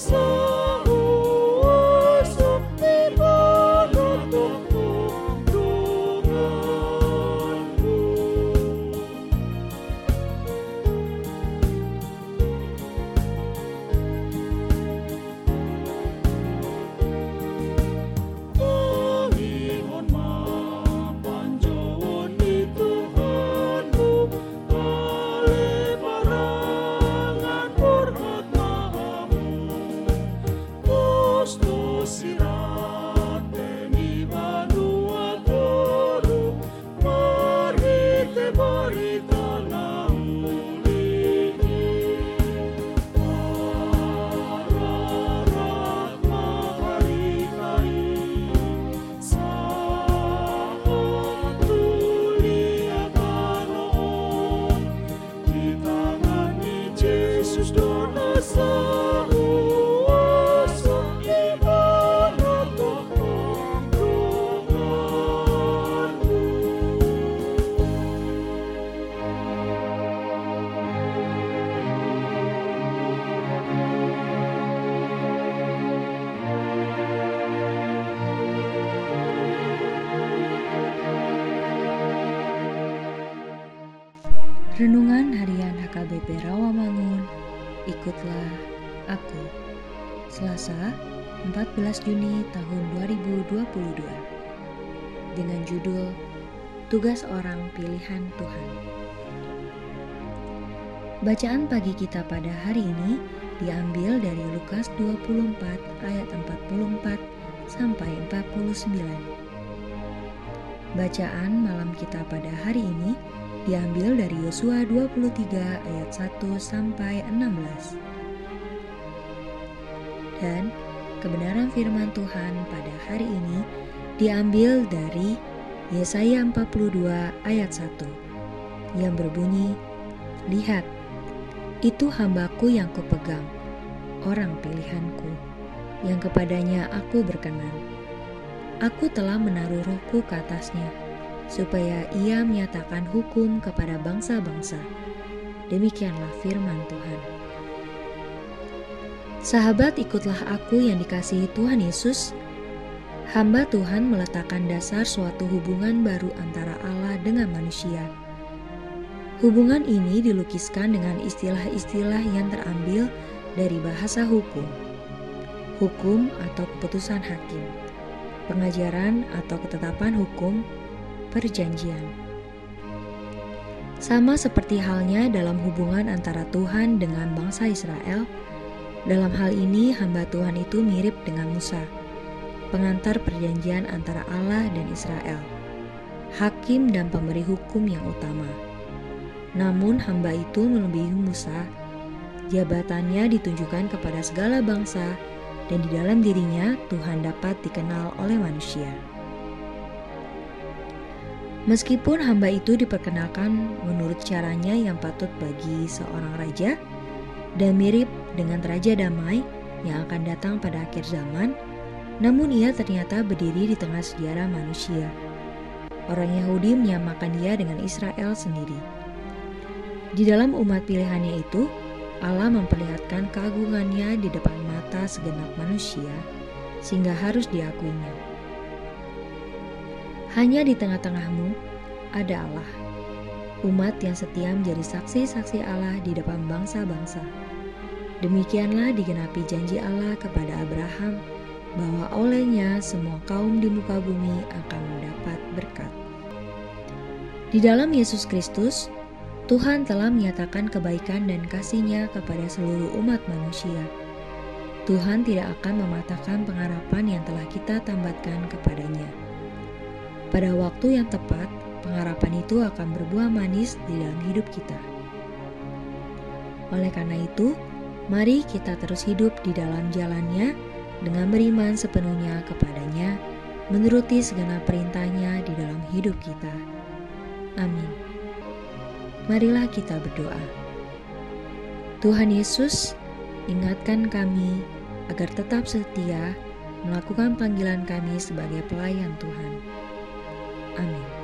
slow. Renungan Harian HKBP Rawamangun ikutlah aku. Selasa, 14 Juni tahun 2022. Dengan judul Tugas Orang Pilihan Tuhan. Bacaan pagi kita pada hari ini diambil dari Lukas 24 ayat 44 sampai 49. Bacaan malam kita pada hari ini diambil dari Yosua 23 ayat 1 sampai 16. Dan kebenaran firman Tuhan pada hari ini diambil dari Yesaya 42 ayat 1 yang berbunyi, Lihat, itu hambaku yang kupegang, orang pilihanku, yang kepadanya aku berkenan. Aku telah menaruh rohku ke atasnya, supaya ia menyatakan hukum kepada bangsa-bangsa. Demikianlah firman Tuhan. Sahabat, ikutlah aku yang dikasihi Tuhan Yesus. Hamba Tuhan meletakkan dasar suatu hubungan baru antara Allah dengan manusia. Hubungan ini dilukiskan dengan istilah-istilah yang terambil dari bahasa hukum, hukum atau keputusan hakim, pengajaran atau ketetapan hukum, perjanjian. Sama seperti halnya dalam hubungan antara Tuhan dengan bangsa Israel, dalam hal ini hamba Tuhan itu mirip dengan Musa, pengantar perjanjian antara Allah dan Israel, hakim dan pemberi hukum yang utama. Namun hamba itu melebihi Musa, jabatannya ditunjukkan kepada segala bangsa dan di dalam dirinya Tuhan dapat dikenal oleh manusia. Meskipun hamba itu diperkenalkan menurut caranya yang patut bagi seorang raja dan mirip dengan raja damai yang akan datang pada akhir zaman, namun ia ternyata berdiri di tengah sejarah manusia. Orang Yahudi menyamakan dia dengan Israel sendiri. Di dalam umat pilihannya itu, Allah memperlihatkan keagungannya di depan mata segenap manusia, sehingga harus diakuinya. Hanya di tengah-tengahmu ada Allah. Umat yang setia menjadi saksi-saksi Allah di depan bangsa-bangsa. Demikianlah digenapi janji Allah kepada Abraham bahwa olehnya semua kaum di muka bumi akan mendapat berkat. Di dalam Yesus Kristus, Tuhan telah menyatakan kebaikan dan kasih-Nya kepada seluruh umat manusia. Tuhan tidak akan mematahkan pengharapan yang telah kita tambatkan kepadanya. Pada waktu yang tepat, pengharapan itu akan berbuah manis di dalam hidup kita. Oleh karena itu, mari kita terus hidup di dalam jalannya dengan beriman sepenuhnya kepadanya, menuruti segenap perintahnya di dalam hidup kita. Amin. Marilah kita berdoa. Tuhan Yesus, ingatkan kami agar tetap setia melakukan panggilan kami sebagai pelayan Tuhan. Amin.